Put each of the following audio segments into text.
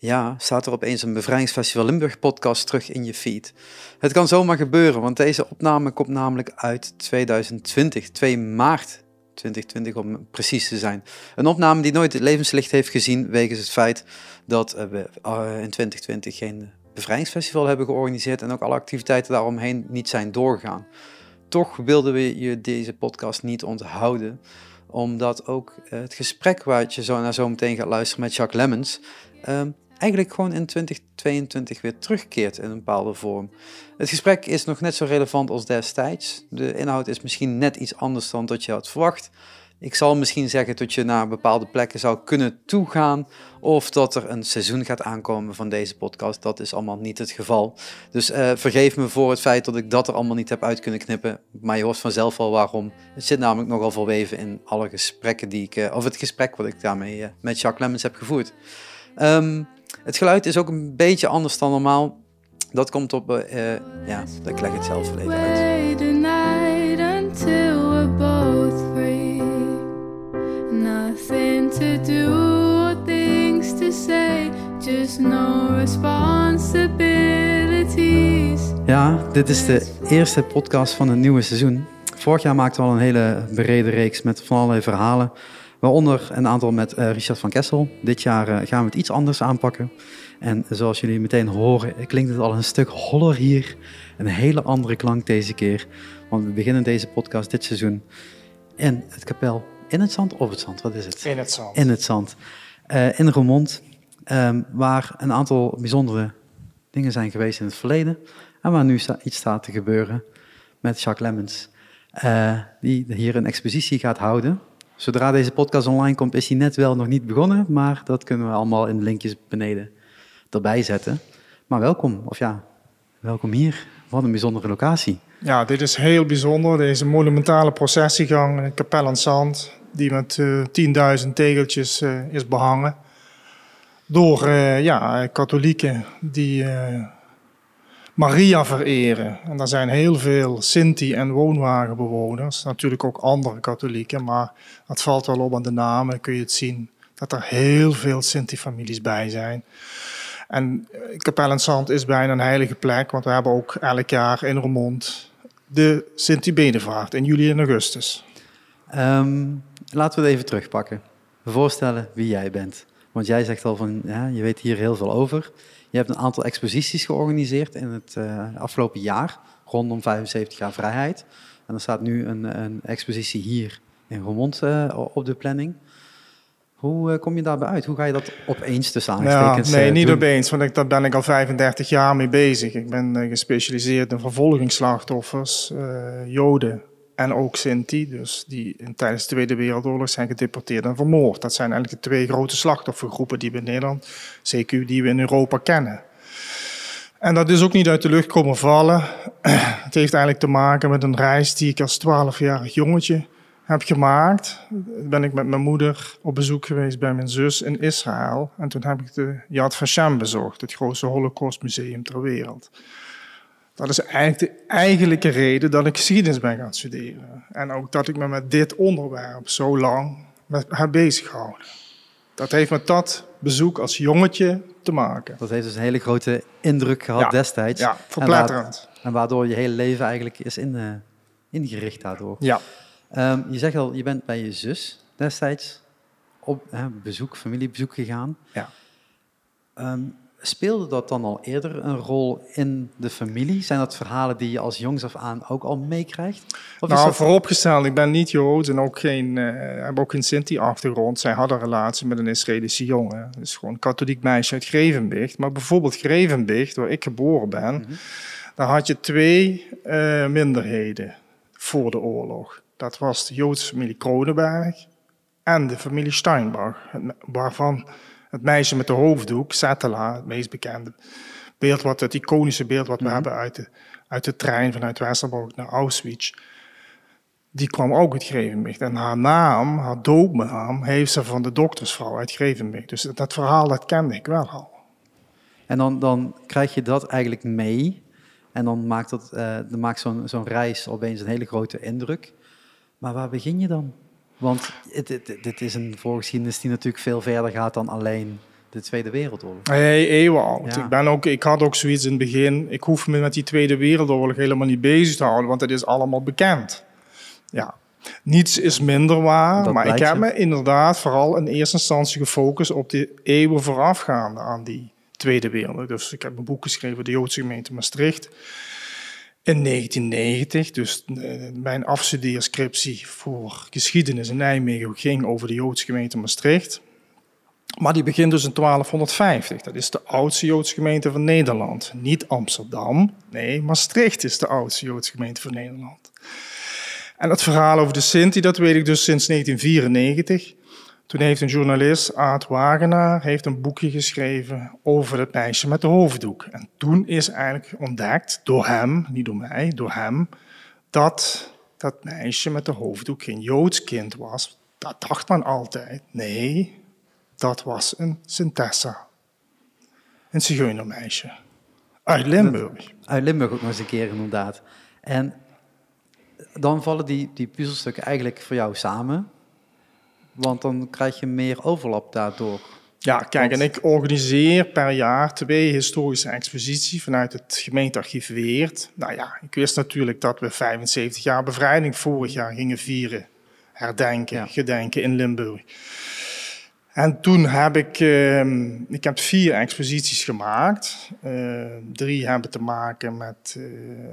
Ja, staat er opeens een Bevrijdingsfestival Limburg podcast terug in je feed. Het kan zomaar gebeuren, want deze opname komt namelijk uit 2020, 2 maart 2020 om precies te zijn. Een opname die nooit het levenslicht heeft gezien wegens het feit dat we eh, in 2020 geen bevrijdingsfestival hebben georganiseerd en ook alle activiteiten daaromheen niet zijn doorgegaan. Toch wilden we je deze podcast niet onthouden, omdat ook het gesprek waar je zo naar zo meteen gaat luisteren met Jacques Lemmens ehm, eigenlijk gewoon in 2022 weer terugkeert in een bepaalde vorm. Het gesprek is nog net zo relevant als destijds. De inhoud is misschien net iets anders dan dat je had verwacht. Ik zal misschien zeggen dat je naar bepaalde plekken zou kunnen toegaan. Of dat er een seizoen gaat aankomen van deze podcast. Dat is allemaal niet het geval. Dus uh, vergeef me voor het feit dat ik dat er allemaal niet heb uit kunnen knippen. Maar je hoort vanzelf al waarom. Het zit namelijk nogal verweven in alle gesprekken die ik. Uh, of het gesprek wat ik daarmee uh, met Jacques Lemmens heb gevoerd. Um, het geluid is ook een beetje anders dan normaal. Dat komt op, uh, ja, ik leg het zelf even uit. Nothing to do things to say, just no responsibilities. Ja, dit is de eerste podcast van het nieuwe seizoen. Vorig jaar maakten we al een hele brede reeks met van allerlei verhalen Waaronder een aantal met uh, Richard van Kessel. Dit jaar uh, gaan we het iets anders aanpakken. En zoals jullie meteen horen, klinkt het al een stuk holler hier. Een hele andere klank deze keer. Want we beginnen deze podcast dit seizoen in het kapel. In het zand of het zand? Wat is het? In het zand. In het zand. Uh, in Roermond. Um, waar een aantal bijzondere dingen zijn geweest in het verleden. En waar nu sta iets staat te gebeuren met Jacques Lemmens. die hier een expositie gaat houden Zodra deze podcast online komt, is hij net wel nog niet begonnen, maar dat kunnen we allemaal in de linkjes beneden erbij zetten. Maar welkom, of ja, welkom hier. Wat een bijzondere locatie. Ja, dit is heel bijzonder. Deze monumentale processiegang, een kapel aan zand, die met uh, eh, 10.000 tegeltjes uh, is behangen. Door uh, ja, katholieken die Maria vereren. En daar zijn heel veel Sinti- en woonwagenbewoners. Natuurlijk ook andere katholieken, maar dat valt wel op aan de namen. Kun je het zien dat er heel veel Sinti-families bij zijn. En eh, Kapel en is bijna een heilige plek, want we hebben ook elk jaar in Roermond de Sinti-bedevaart in juli en augustus. Um, laten we het even terugpakken. Voorstellen wie jij bent. Want jij zegt al van, ja, je weet hier heel veel over. Je hebt een aantal exposities georganiseerd in het uh, afgelopen jaar, rondom 75 jaar vrijheid. En er staat nu een, een expositie hier in Roermond uh, op de planning. Hoe uh, kom je daarbij uit? Hoe ga je dat opeens tussen aanstekens ja, Nee, niet doen? opeens, want ik, daar ben ik al 35 jaar mee bezig. Ik ben gespecialiseerd in vervolgingsslachtoffers, Joden en ook Sinti, dus die in, tijdens de Tweede Wereldoorlog zijn gedeporteerd en vermoord. Dat zijn eigenlijk de twee grote slachtoffergroepen die we in Nederland, CQ, die we in Europa kennen. En dat is ook niet uit de lucht komen vallen. Het heeft eigenlijk te maken met een reis die ik als 12-jarig jongetje heb gemaakt. Ben ik met mijn moeder op bezoek geweest bij mijn zus in Israël. En toen heb ik de Yad Vashem bezocht, het grootste holocaustmuseum ter wereld. Dat is eigenlijk de eigenlijke reden dat ik geschiedenis ben gaan studeren. En ook dat ik me met dit onderwerp zo lang heb bezig gehouden. Dat heeft met dat bezoek als jongetje te maken. Dat heeft dus een hele grote indruk gehad destijds. Ja, verpletterend. En, waardoor je hele leven eigenlijk is in, uh, ingericht daardoor. Ja. Um, je zegt al, je bent bij je zus destijds op bezoek, familiebezoek gegaan. Ja. Um, Speelde dat dan al eerder een rol in de familie? Zijn dat verhalen die je als jongs af aan ook al meekrijgt? Of nou, dat... vooropgesteld, ik ben niet Joods en ook geen, uh, heb ook geen Sinti-achtergrond. Zij hadden een relatie met een Israëlische jongen. Dus gewoon een katholiek meisje uit Grevenbicht. Maar bijvoorbeeld Grevenbicht, waar ik geboren ben, mm daar had je twee uh, minderheden voor de oorlog. Dat was de Joodse familie Kronenberg en de familie Steinbach, waarvan het meisje met de hoofddoek, Satela, het meest bekende beeld, wat, het iconische beeld wat we mhm. hebben uit de, uit de trein vanuit Westerbork naar Auschwitz. Die kwam ook uit Grevenbeek. En haar naam, haar doopnaam, heeft ze van de doktersvrouw uit Grevenbeek. Dus dat verhaal, dat kende ik wel al. En dan, dan krijg je dat eigenlijk mee. En dan maakt, dat, uh, dan maakt zo'n zo'n reis opeens een hele grote indruk. Maar waar begin je dan? Want dit, dit is een voorgeschiedenis die natuurlijk veel verder gaat dan alleen de Tweede Wereldoorlog. Nee, eeuwen oud. Ja. Ik, ben ook, ik had ook zoiets in het begin. Ik hoef me met die Tweede Wereldoorlog helemaal niet bezig te houden, want het is allemaal bekend. Ja. Niets is minder waar, Dat maar ik heb me inderdaad vooral in eerste instantie gefocust op de eeuwen voorafgaande aan die Tweede Wereldoorlog. Dus ik heb een boek geschreven, De Joodse Gemeente Maastricht. In 1990, dus eh, mijn afstudeerscriptie voor geschiedenis in Nijmegen ging over de Joodse gemeente Maastricht. Maar die begint dus in 1250. Dat is de oudste Joodse gemeente van Nederland. Niet Amsterdam, nee, Maastricht is de oudste Joodse gemeente van Nederland. En het verhaal over de Sinti, dat weet ik dus sinds 1994. Toen heeft een journalist, Aad Wagenaar, heeft een boekje geschreven over het meisje met de hoofddoek. En toen is eigenlijk ontdekt, door hem, niet door mij, door hem, dat dat meisje met de hoofddoek geen Joods kind was. Dat dacht men altijd. Nee, dat was een Sintessa. Een zigeunermeisje. Uit Limburg. Uit Limburg ook nog eens een keer inderdaad. En dan vallen die, die puzzelstukken eigenlijk voor jou samen. Want dan krijg je meer overlap daardoor. Ja, kijk, en ik organiseer per jaar twee historische exposities vanuit het gemeentearchief Weert. Nou ja, ik wist natuurlijk dat we 75 jaar bevrijding vorig jaar gingen vieren, herdenken, Ja. gedenken in Limburg. En toen heb ik, ehm, ik heb vier exposities gemaakt. Eh, drie hebben te maken met eh,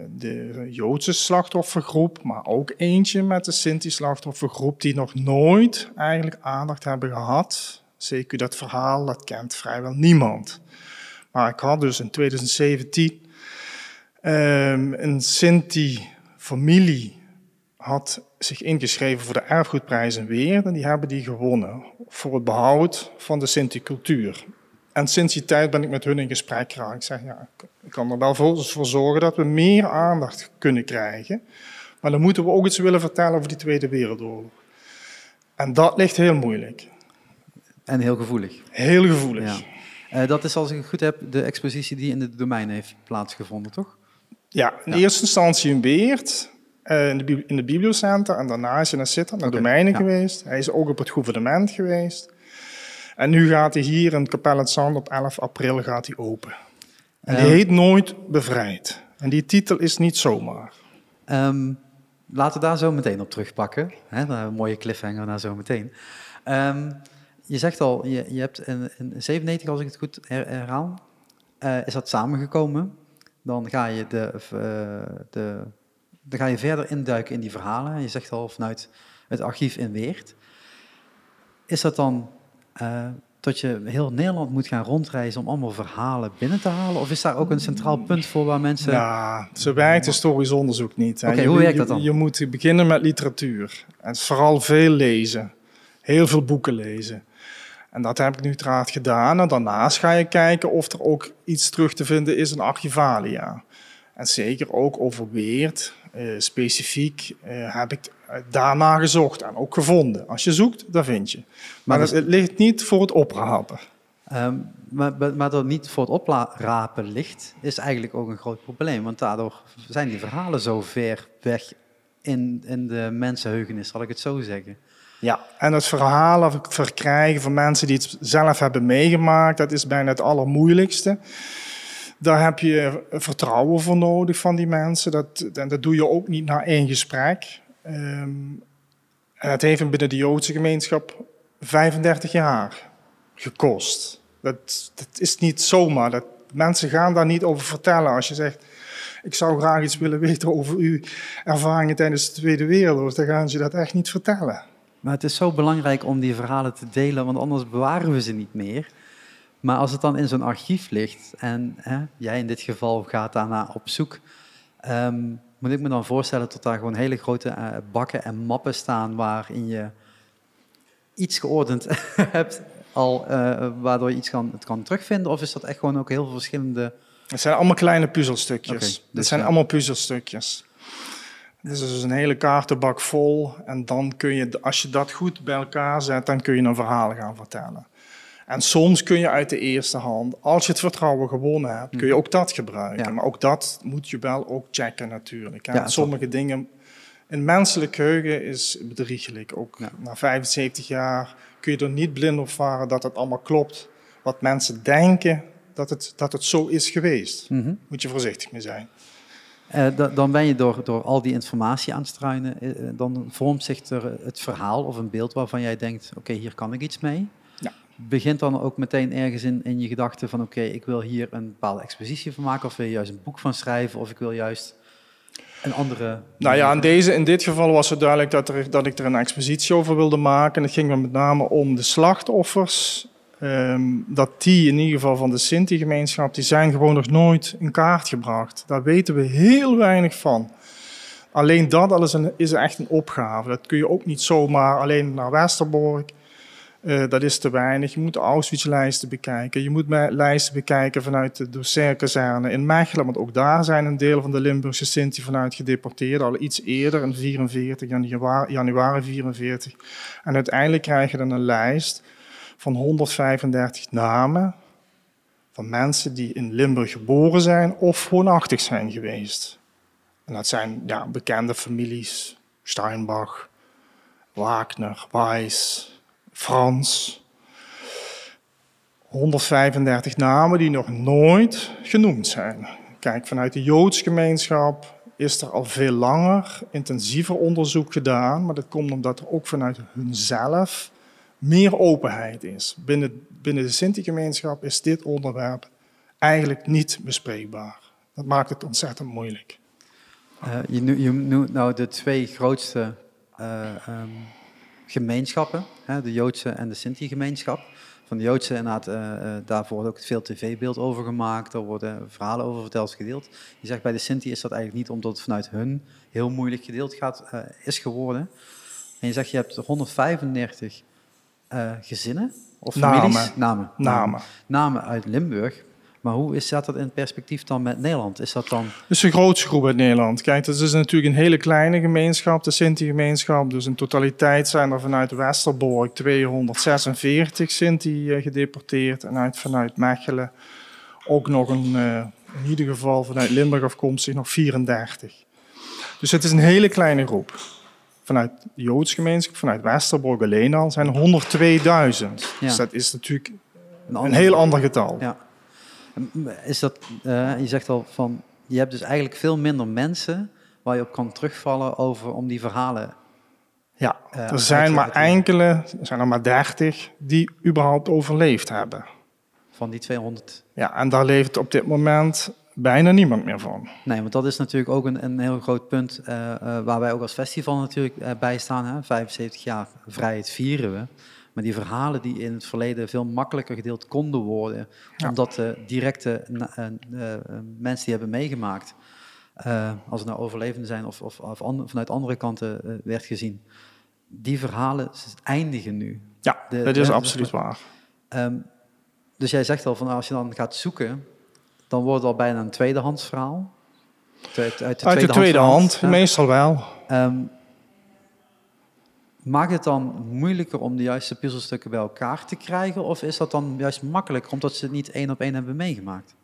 de Joodse slachtoffergroep, maar ook eentje met de Sinti-slachtoffergroep, die nog nooit eigenlijk aandacht hebben gehad. Zeker dat verhaal, dat kent vrijwel niemand. Maar ik had dus in 2017 ehm, een Sinti-familie had zich ingeschreven voor de erfgoedprijs in Weer en die hebben die gewonnen voor het behoud van de Sinti-cultuur. En sinds die tijd ben ik met hun in gesprek geraakt. Ik zeg, ja, ik kan er wel voor, zorgen dat we meer aandacht kunnen krijgen. Maar dan moeten we ook iets willen vertellen over die Tweede Wereldoorlog. En dat ligt heel moeilijk. En heel gevoelig. Heel gevoelig. Ja. Eh, dat is, als ik het goed heb, de expositie die in het domein heeft plaatsgevonden, toch? Ja, in Ja. eerste instantie in Weert, eh, in, de, in de bibliocenter. En daarna is hij naar Sittard, naar Domeinen ja. geweest. Hij is ook op het gouvernement geweest. En nu gaat hij hier in Kapel het Zand op 11 april gaat hij open. En die Ehm, heet Nooit Bevrijd. En die titel is niet zomaar. Ehm, laten we daar zo meteen op terugpakken. Hè, een mooie cliffhanger naar zo meteen. Ehm, je zegt al, je, je hebt in, in 97, als ik het goed her- herhaal, eh, is dat samengekomen. Dan ga je, de, eh, de, dan ga je verder induiken in die verhalen. Je zegt al vanuit het archief in Weert. Is dat dan eh, dat je heel Nederland moet gaan rondreizen om allemaal verhalen binnen te halen? Of is daar ook een centraal punt voor waar mensen... Ja, zo werkt historisch onderzoek niet. Oké, hoe werkt dat dan? Je moet beginnen met literatuur. En vooral veel lezen. Heel veel boeken lezen. En dat heb ik nu uiteraard gedaan. En daarnaast ga je kijken of er ook iets terug te vinden is in archivalia. En zeker ook over Weert, eh, specifiek, eh, heb ik daarna gezocht en ook gevonden. Als je zoekt, dan vind je. Maar dus- het, ligt niet voor het oprapen. Ehm, maar, maar- dat niet voor het oprapen ligt, is eigenlijk ook een groot probleem. Want daardoor zijn die verhalen zo ver weg in, in de mensenheugenis, zal ik het zo zeggen. Ja, en het verhaal verkrijgen van mensen die het zelf hebben meegemaakt, dat is bijna het allermoeilijkste. Daar heb je vertrouwen voor nodig van die mensen. Dat, en dat doe je ook niet na één gesprek. Ehm, het heeft binnen de Joodse gemeenschap 35 jaar gekost. Dat, dat is niet zomaar. Dat, mensen gaan daar niet over vertellen. Als je zegt, ik zou graag iets willen weten over uw ervaringen tijdens de Tweede Wereldoorlog, dan gaan ze dat echt niet vertellen. Maar het is zo belangrijk om die verhalen te delen, want anders bewaren we ze niet meer. Maar als het dan in zo'n archief ligt en hè, jij in dit geval gaat daarna op zoek, ehm, moet ik me dan voorstellen dat daar gewoon hele grote eh, bakken en mappen staan waarin je iets geordend hebt, al, eh, waardoor je iets kan, het kan terugvinden? Of is dat echt gewoon ook heel veel verschillende... Het zijn allemaal kleine puzzelstukjes. Oké, Dit dus zijn ja. allemaal puzzelstukjes. Dit is dus een hele kaartenbak vol. En dan kun je, als je dat goed bij elkaar zet, dan kun je een verhaal gaan vertellen. En soms kun je uit de eerste hand, als je het vertrouwen gewonnen hebt, kun je ook dat gebruiken. Ja. Maar ook dat moet je wel ook checken natuurlijk. Ja, Sommige dingen, een menselijk geheugen is bedriegelijk. Ook Ja. na 75 jaar kun je er niet blind op varen dat het allemaal klopt wat mensen denken dat het, dat het zo is geweest. Mhm. Moet je voorzichtig mee zijn. Eh, da- dan ben je door, door al die informatie aan het struinen, eh, eh, dan vormt zich er het verhaal of een beeld waarvan jij denkt, oké, hier kan ik iets mee. Begint dan ook meteen ergens in, in je gedachten van, oké, ik wil hier een bepaalde expositie van maken, of wil je juist een boek van schrijven, of ik wil juist een andere... Nou ja, in, deze, in dit geval was het duidelijk dat, er, dat ik er een expositie over wilde maken. En het ging me met name om de slachtoffers. ehm, dat die in ieder geval van de Sinti-gemeenschap, die zijn gewoon nog nooit in kaart gebracht. Daar weten we heel weinig van. Alleen dat al is, een, is echt een opgave. Dat kun je ook niet zomaar alleen naar Westerbork. Eh, dat is te weinig. Je moet Auschwitz-lijsten bekijken. Je moet lijsten bekijken vanuit de Docerkazerne in Mechelen. Want ook daar zijn een deel van de Limburgse Sinti vanuit gedeporteerd. Al iets eerder, in 44, januari, januari 44. En uiteindelijk krijg je dan een lijst van 135 namen van mensen die in Limburg geboren zijn of woonachtig zijn geweest. En dat zijn ja, bekende families. Steinbach, Wagner, Weiss, Frans. 135 namen die nog nooit genoemd zijn. Kijk, vanuit de Joods gemeenschap is er al veel langer intensiever onderzoek gedaan, maar dat komt omdat er ook vanuit hunzelf meer openheid is. Binnen, binnen de Sinti-gemeenschap is dit onderwerp eigenlijk niet bespreekbaar. Dat maakt het ontzettend moeilijk. Eh, je, no- je noemt nou de twee grootste eh, ehm, gemeenschappen, hè, de Joodse en de Sinti-gemeenschap. Van de Joodse, inderdaad, eh, eh, daar wordt ook veel tv-beeld over gemaakt, er worden verhalen over verteld, gedeeld. Je zegt bij de Sinti is dat eigenlijk niet omdat het vanuit hun heel moeilijk gedeeld gaat, eh, is geworden. En je zegt je hebt 135 eh, gezinnen of? Namen. Namen. Namen uit Limburg. Maar hoe is, staat dat in perspectief dan met Nederland? Is dat dan... Het is de grootste groep uit Nederland. Kijk, het is natuurlijk een hele kleine gemeenschap, de Sinti-gemeenschap. Dus in totaliteit zijn er vanuit Westerbork 246 Sinti eh, gedeporteerd. En uit, vanuit Mechelen ook nog een, eh, in ieder geval vanuit Limburg afkomstig, nog 34. Dus het is een hele kleine groep. Vanuit de Joods gemeenschap, vanuit Westerbork alleen al, zijn er 102.000. Ja. Dus dat is natuurlijk Een, een heel ander getal. Ja. Is dat, eh, je zegt al van, je hebt dus eigenlijk veel minder mensen waar je op kan terugvallen over om die verhalen. Ja, Eh, er zijn maar enkele, er zijn er maar 30 die überhaupt overleefd hebben. Van die 200. Ja, en daar leeft op dit moment bijna niemand meer van. Nee, want dat is natuurlijk ook een, een heel groot punt eh, waar wij ook als festival natuurlijk bij staan. Hè? 75 jaar vrijheid vieren we. Maar die verhalen die in het verleden veel makkelijker gedeeld konden worden, Ja. omdat de directe na- eh, eh, mensen die hebben meegemaakt, eh, als het nou overlevenden zijn of, of, of an- vanuit andere kanten eh, werd gezien, die verhalen eindigen nu. Ja, De- dat is de- absoluut waar. Ehm, dus jij zegt al van als je dan gaat zoeken, dan wordt het al bijna een tweedehands verhaal. Uit, de, Uit de tweedehands tweede verhaal. hand, Ja. meestal wel. Ehm, maakt het dan moeilijker om de juiste puzzelstukken bij elkaar te krijgen? Of is dat dan juist makkelijker omdat ze het niet één op één hebben meegemaakt?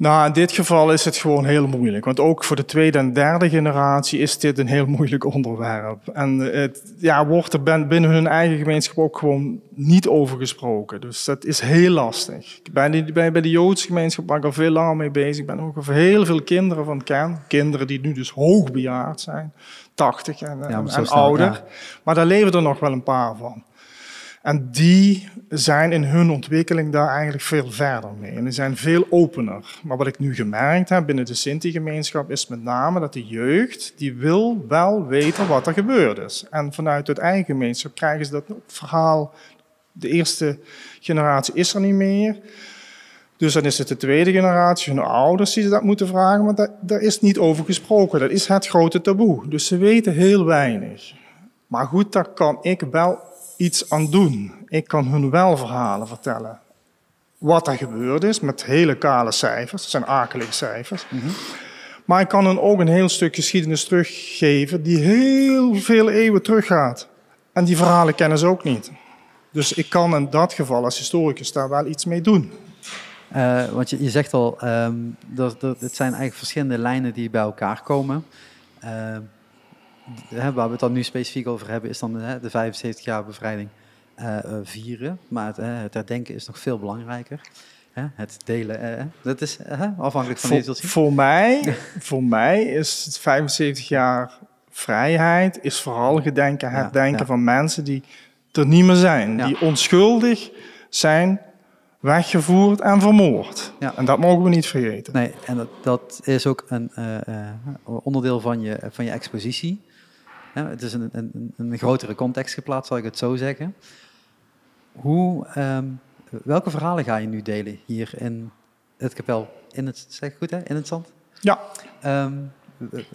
Nou, in dit geval is het gewoon heel moeilijk. Want ook voor de tweede en derde generatie is dit een heel moeilijk onderwerp. En het ja, wordt er ben- binnen hun eigen gemeenschap ook gewoon niet over gesproken. Dus dat is heel lastig. Bij de, bij, de Joodse gemeenschap waar ik al veel langer mee bezig ben, ook over heel veel kinderen van ken. Kinderen die nu dus hoogbejaard zijn, 80 en, snel, ouder. ja. Maar daar leven er nog wel een paar van. En die zijn in hun ontwikkeling daar eigenlijk veel verder mee. En die zijn veel opener. Maar wat ik nu gemerkt heb binnen de Sinti-gemeenschap is met name dat de jeugd, die wil wel weten wat er gebeurd is. En vanuit het eigen gemeenschap krijgen ze dat verhaal. De eerste generatie is er niet meer. Dus dan is het de tweede generatie, hun ouders die ze dat moeten vragen. Maar daar, daar is niet over gesproken. Dat is het grote taboe. Dus ze weten heel weinig. Maar goed, daar kan ik wel iets aan doen. Ik kan hun wel verhalen vertellen. Wat er gebeurd is met hele kale cijfers. Dat zijn akelige cijfers. Maar ik kan hun ook een heel stuk geschiedenis teruggeven die heel veel eeuwen teruggaat. En die verhalen kennen ze ook niet. Dus ik kan in dat geval als historicus daar wel iets mee doen. Eh, want je, je zegt al, ehm dat, dat, het zijn eigenlijk verschillende lijnen die bij elkaar komen. Eh, waar we het dan nu specifiek over hebben, is dan hè, de 75 jaar bevrijding. eh, vieren, maar het, het herdenken is nog veel belangrijker. Het delen, dat is afhankelijk van Voor, voor, mij, voor mij is het 75 jaar vrijheid is vooral gedenken, Ja, herdenken ja. van mensen die er niet meer zijn. Ja. Die onschuldig zijn weggevoerd en vermoord. Ja. En dat mogen we niet vergeten. Nee, en dat, dat is ook een eh, eh, onderdeel van je, van je expositie. Het is een, een, een grotere context geplaatst, zal ik het zo zeggen. Hoe, ehm, welke verhalen ga je nu delen hier in het kapel? In het, zeg ik goed hè? In het zand? Ja, Ehm,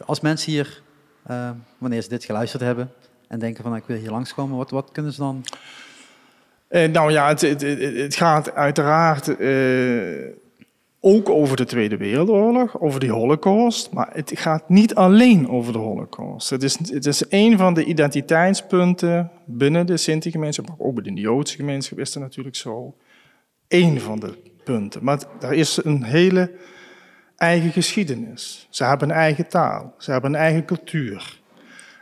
als mensen hier, ehm, wanneer ze dit geluisterd hebben en denken van nou, ik wil hier langskomen, wat, wat kunnen ze dan... Eh, nou ja, het, het, het, gaat uiteraard eh, ook over de Tweede Wereldoorlog, over die Holocaust. Maar het gaat niet alleen over de Holocaust. Het is, het is een van de identiteitspunten binnen de Sinti-gemeenschap, maar ook binnen de Joodse gemeenschap is dat natuurlijk zo. Eén van de punten. Maar er is een hele eigen geschiedenis. Ze hebben een eigen taal. Ze hebben een eigen cultuur.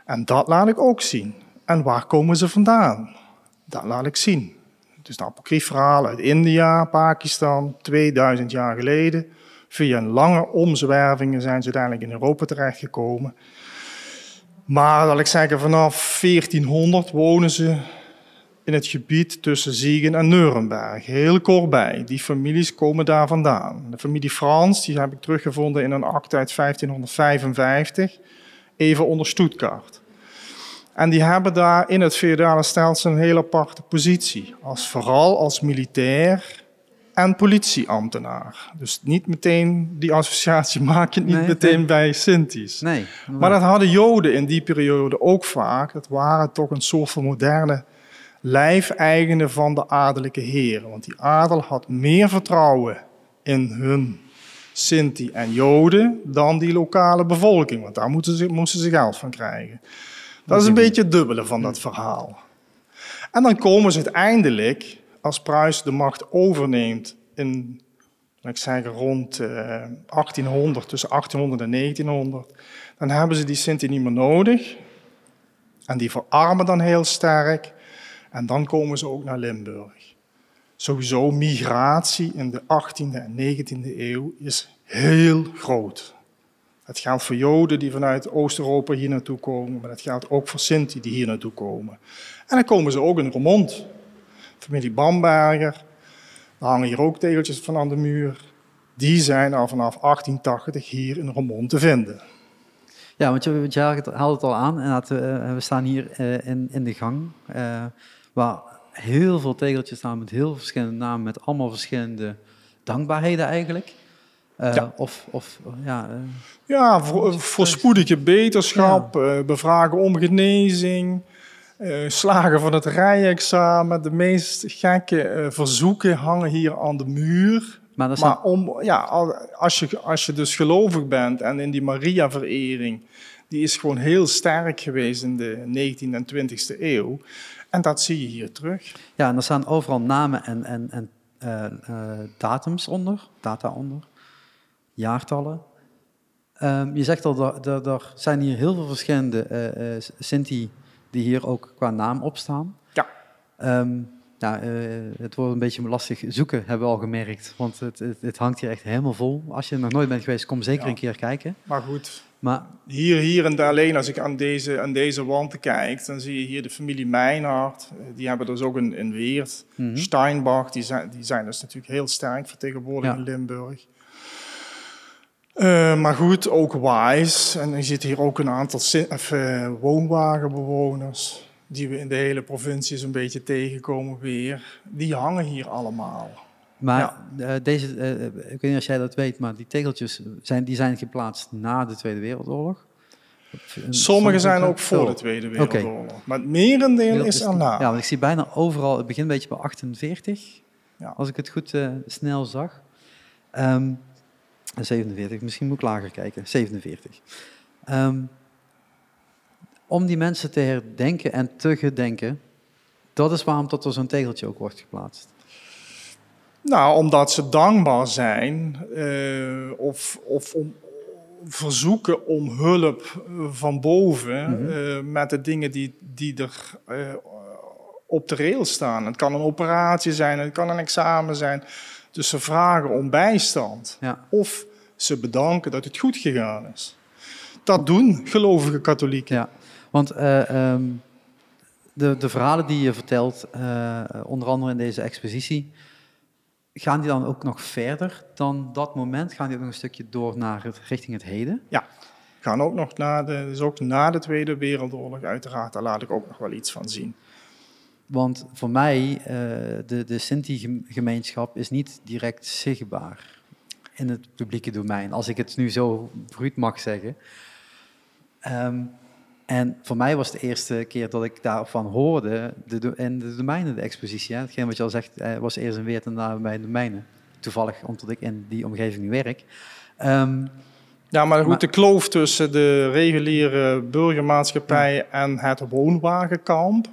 En dat laat ik ook zien. En waar komen ze vandaan? Dat laat ik zien. Is een apocryf verhaal uit India, Pakistan, 2000 jaar geleden. Via een lange omzwervingen zijn ze uiteindelijk in Europa terechtgekomen. Maar laat ik zeggen, vanaf 1400 wonen ze in het gebied tussen Siegen en Nuremberg. Heel kort bij. Die families komen daar vandaan. De familie Frans, die heb ik teruggevonden in een akte uit 1555, even onder Stuttgart. En die hebben daar in het feodale stelsel een heel aparte positie. Als, vooral als militair en politieambtenaar. Dus niet meteen, die associatie maak je niet Nee, meteen nee. bij Sinti's. Nee. Maar dat hadden Joden in die periode ook vaak. Het waren toch een soort van moderne lijfeigenen van de adellijke heren. Want die adel had meer vertrouwen in hun Sinti en Joden dan die lokale bevolking. Want daar moesten ze, moesten ze geld van krijgen. Dat is een beetje het dubbele van dat verhaal. En dan komen ze uiteindelijk, als Pruisen de macht overneemt in, laat ik zeggen, rond eh, 1800, tussen 1800 en 1900, dan hebben ze die Sinti niet meer nodig. En die verarmen dan heel sterk. En dan komen ze ook naar Limburg. Sowieso migratie in de 18e en 19e eeuw is heel groot. Het geldt voor Joden die vanuit Oost-Europa hier naartoe komen, maar dat geldt ook voor Sinti die hier naartoe komen. En dan komen ze ook in Remond. Familie Bamberger, daar hangen hier ook tegeltjes van aan de muur. Die zijn al vanaf 1880 hier in Remond te vinden. Ja, want je, haalt het- het al aan. En we staan hier eh, in, in de gang, eh, waar heel veel tegeltjes staan met heel verschillende namen, met allemaal verschillende dankbaarheden eigenlijk. Eh, Ja. Of, of ja, eh, Ja, voor, voor spoedige beterschap, eh, bevragen om genezing, eh, slagen van het rijexamen. De meest gekke eh, verzoeken hangen hier aan de muur. maar om, ja, al- als, je, als je dus gelovig bent en in die Maria-verering, die is gewoon heel sterk geweest in de 19e en 20e eeuw. En dat zie je hier terug. ja, en er staan overal namen en, en, en eh, eh, datums onder, data onder, jaartallen. Ehm, je zegt al, dat er, er zijn hier heel veel verschillende eh, Sinti die hier ook qua naam op staan. Ja. Ja, eh, het wordt een beetje lastig zoeken, hebben we al gemerkt. Want het, het, het hangt hier echt helemaal vol. Als je nog nooit bent geweest, kom zeker Ja. een keer kijken. Maar goed, Maar Hier, hier en daar alleen, als ik aan deze, aan deze wand kijk, dan zie je hier de familie Meinhard. Die hebben dus ook een, een Weert. mhm. Steinbach, die zijn, die zijn dus natuurlijk heel sterk vertegenwoordigd Ja. in Limburg. Eh, maar goed, ook Wise. En je ziet hier ook een aantal of, eh, woonwagenbewoners, die we in de hele provincie zo'n beetje tegenkomen weer. Die hangen hier allemaal. Maar eh, deze, ik weet niet of jij dat weet, maar die tegeltjes zijn, die zijn geplaatst na de Tweede Wereldoorlog. Sommige zijn ook voor de. Tweede. Wereldoorlog. Maar het merendeel is erna. Ja, want ik zie bijna overal, het begint een beetje bij 48, Ja. als ik het goed snel zag. Ehm, 47, misschien moet ik lager kijken, 47. Ehm, om die mensen te herdenken en te gedenken, dat is waarom tot er zo'n tegeltje ook wordt geplaatst. Nou, omdat ze dankbaar zijn eh, of, of om, verzoeken om hulp eh, van boven Mhm. eh, met de dingen die, die er op de rail staan. Het kan een operatie zijn, het kan een examen zijn. Dus ze vragen om bijstand. Ja. Of ze bedanken dat het goed gegaan is. Dat doen gelovige katholieken. Ja, want eh, ehm, de, de verhalen die je vertelt, eh, onder andere in deze expositie, gaan die dan ook nog verder dan dat moment? Gaan die ook nog een stukje door naar het, richting het heden? Ja, gaan ook nog na de, dus ook na de Tweede Wereldoorlog uiteraard. Daar laat ik ook nog wel iets van zien. Want voor mij, uh, de, de Sinti-gemeenschap is niet direct zichtbaar in het publieke domein, als ik het nu zo bruut mag zeggen. Um, en voor mij was de eerste keer dat ik daarvan hoorde de, in de domeinen, de expositie. Hè. Hetgeen wat je al zegt, eh, was eerst een Weert en daarna bij domeinen. Toevallig, omdat ik in die omgeving nu werk. Um, ja, maar goed, de kloof tussen de reguliere burgermaatschappij en het woonwagenkamp,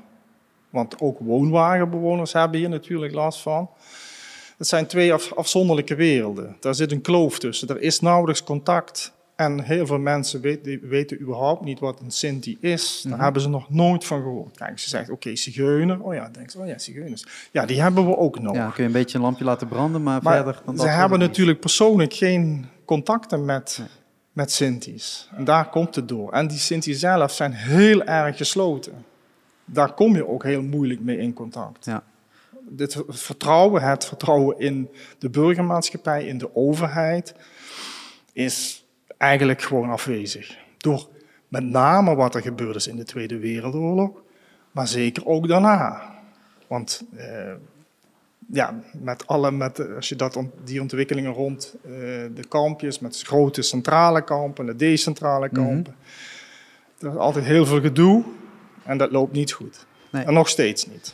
want ook woonwagenbewoners hebben hier natuurlijk last van. Het zijn twee afzonderlijke werelden. Daar zit een kloof tussen. Er is nauwelijks contact. En heel veel mensen weten, weten überhaupt niet wat een Sinti is. Daar mhm. hebben ze nog nooit van gehoord. Kijk, ze zegt, oké, zigeuner. Oh ja, denk ze, oh ja, zigeuners. Ja, die hebben we ook nog. Ja, kun je een beetje een lampje laten branden, maar, verder... Dan ze hebben natuurlijk persoonlijk geen contacten met, met Sinti's. En daar komt het door. En die Sinti zelf zijn heel erg gesloten. Daar kom je ook heel moeilijk mee in contact. Ja. Dit vertrouwen, het vertrouwen in de burgermaatschappij, in de overheid, is eigenlijk gewoon afwezig. Door met name wat er gebeurd is in de Tweede Wereldoorlog, maar zeker ook daarna. Want eh, ja, met alle, met, als je dat, die ontwikkelingen rond eh, de kampjes, met grote centrale kampen, de decentrale mhm. kampen, er is altijd heel veel gedoe en dat loopt niet goed. Nee. En nog steeds niet.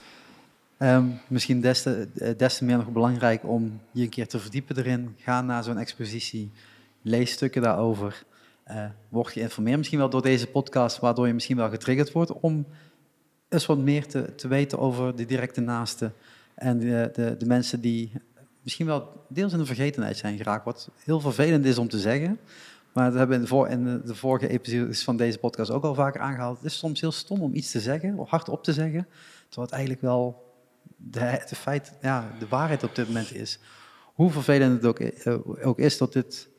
Um, misschien des te, eh, des te meer nog belangrijk om je een keer te verdiepen erin. Ga naar zo'n expositie lees stukken daarover. Uh, word geïnformeerd misschien wel door deze podcast, waardoor je misschien wel getriggerd wordt om eens wat meer te, te weten over de directe naasten en de, de, de, mensen die misschien wel deels in de vergetenheid zijn geraakt. Wat heel vervelend is om te zeggen, maar dat hebben we in de, in de vorige episodes van deze podcast ook al vaker aangehaald. Het is soms heel stom om iets te zeggen, of hardop te zeggen, terwijl het eigenlijk wel de, de, feit, ja, de waarheid op dit moment is. Hoe vervelend het ook, eh, ook is dat dit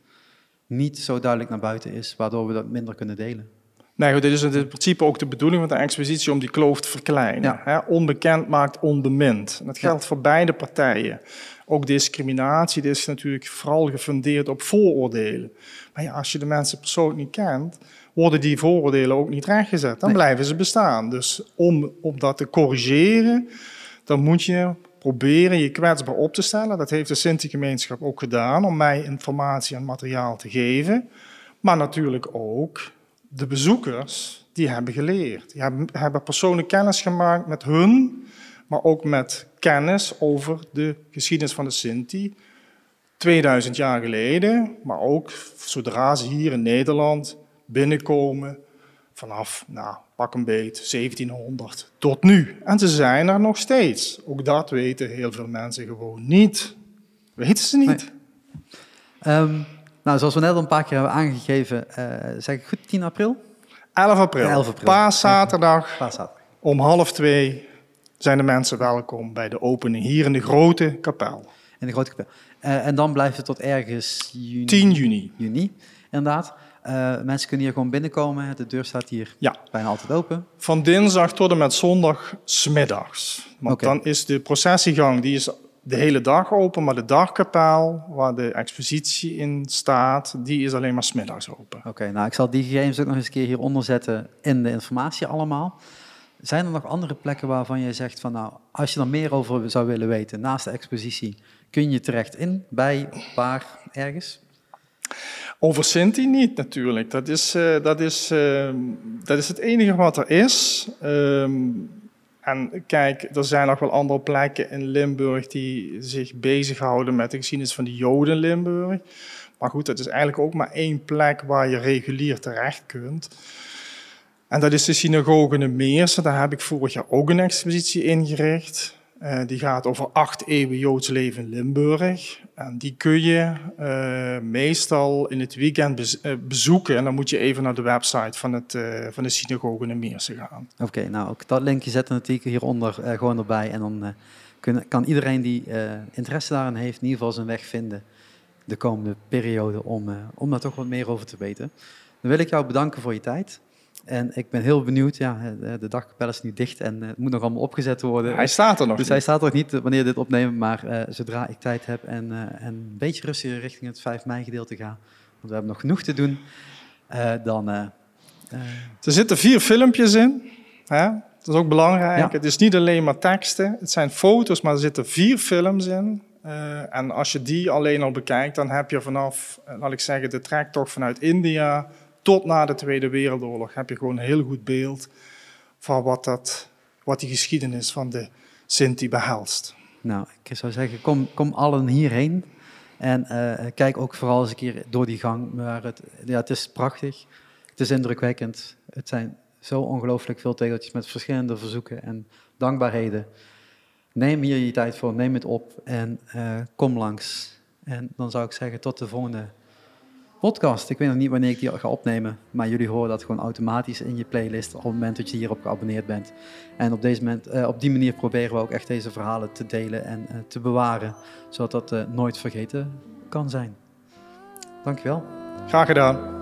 niet zo duidelijk naar buiten is, waardoor we dat minder kunnen delen. Nee, goed, dit is in principe ook de bedoeling van de expositie om die kloof te verkleinen. Ja. onbekend maakt onbemind. En dat geldt voor beide partijen. Ook discriminatie is natuurlijk vooral gefundeerd op vooroordelen. Maar ja, als je de mensen persoonlijk niet kent, worden die vooroordelen ook niet rechtgezet. Dan blijven ze bestaan. Dus om, om dat te corrigeren, dan moet je proberen je kwetsbaar op te stellen. Dat heeft de Sinti-gemeenschap ook gedaan om mij informatie en materiaal te geven. Maar natuurlijk ook de bezoekers, die hebben geleerd. Die hebben, hebben persoonlijk kennis gemaakt met hun, maar ook met kennis over de geschiedenis van de Sinti. 2000 jaar geleden, maar ook zodra ze hier in Nederland binnenkomen, vanaf, nou, pak een beet, 1700 tot nu. En ze zijn er nog steeds. Ook dat weten heel veel mensen gewoon niet. Weten ze niet. Ehm, nou, zoals we net al een paar keer hebben aangegeven, uh, zeg ik goed, 10 april? 11 april. 11 april. Paaszaterdag. Paaszaterdag. Om half twee zijn de mensen welkom bij de opening hier in de grote kapel. In de grote kapel. Uh, en dan blijft het tot ergens juni. 10 juni. Juni, inderdaad. Uh, mensen kunnen hier gewoon binnenkomen. De deur staat hier ja. bijna altijd open. Van dinsdag tot en met zondag smiddags. Want dan is de processiegang die is de hele dag open, maar de dagkapel, waar de expositie in staat, die is alleen maar smiddags open. Oké, nou ik zal die gegevens ook nog eens een keer hieronder zetten in de informatie allemaal. Zijn er nog andere plekken waarvan je zegt van nou, als je er meer over zou willen weten naast de expositie, kun je terecht in, bij, waar, ergens? Over Sinti niet natuurlijk. Dat is, uh, dat is, uh, dat is het enige wat er is. Um, en kijk, er zijn nog wel andere plekken in Limburg die zich bezighouden met de geschiedenis van de Joden in Limburg. Maar goed, dat is eigenlijk ook maar één plek waar je regulier terecht kunt. En dat is de synagoge in Meersen. Daar heb ik vorig jaar ook een expositie ingericht. Uh, die gaat over acht eeuwen Joods leven in Limburg. En die kun je uh, meestal in het weekend uh, bezoeken. En dan moet je even naar de website van, het, van de synagoge in Meersen gaan. Oké, nou ook dat linkje zetten natuurlijk hieronder gewoon erbij. En dan kan iedereen die interesse daarin heeft in ieder geval zijn weg vinden de komende periode om, om daar toch wat meer over te weten. Dan wil ik jou bedanken voor je tijd. En ik ben heel benieuwd, ja, de dagkapel is nu dicht en het moet nog allemaal opgezet worden. Hij staat er nog Dus niet. hij staat er nog niet wanneer dit opnemen, maar uh, zodra ik tijd heb en, uh, en een beetje rustig richting het 5 mei gedeelte ga, want we hebben nog genoeg te doen, uh, dan... er zitten vier filmpjes in, hè? dat is ook belangrijk. Ja. Het is niet alleen maar teksten, het zijn foto's, maar er zitten vier films in. en als je die alleen al bekijkt, dan heb je vanaf, laat ik zeggen, de trektocht vanuit India tot na de Tweede Wereldoorlog heb je gewoon een heel goed beeld van wat, dat, wat die geschiedenis van de Sinti behelst. Nou, ik zou zeggen, kom, kom allen hierheen. En uh, kijk ook vooral eens een keer door die gang. Maar het, ja, het is prachtig. Het is indrukwekkend. Het zijn zo ongelooflijk veel tegeltjes met verschillende verzoeken en dankbaarheden. Neem hier je tijd voor, neem het op en uh, kom langs. En dan zou ik zeggen, tot de volgende podcast. Ik weet nog niet wanneer ik die ga opnemen, maar jullie horen dat gewoon automatisch in je playlist op het moment dat je hierop geabonneerd bent. En op, deze moment, uh, op die manier proberen we ook echt deze verhalen te delen en uh, te bewaren, zodat dat uh, nooit vergeten kan zijn. Dankjewel. Graag gedaan.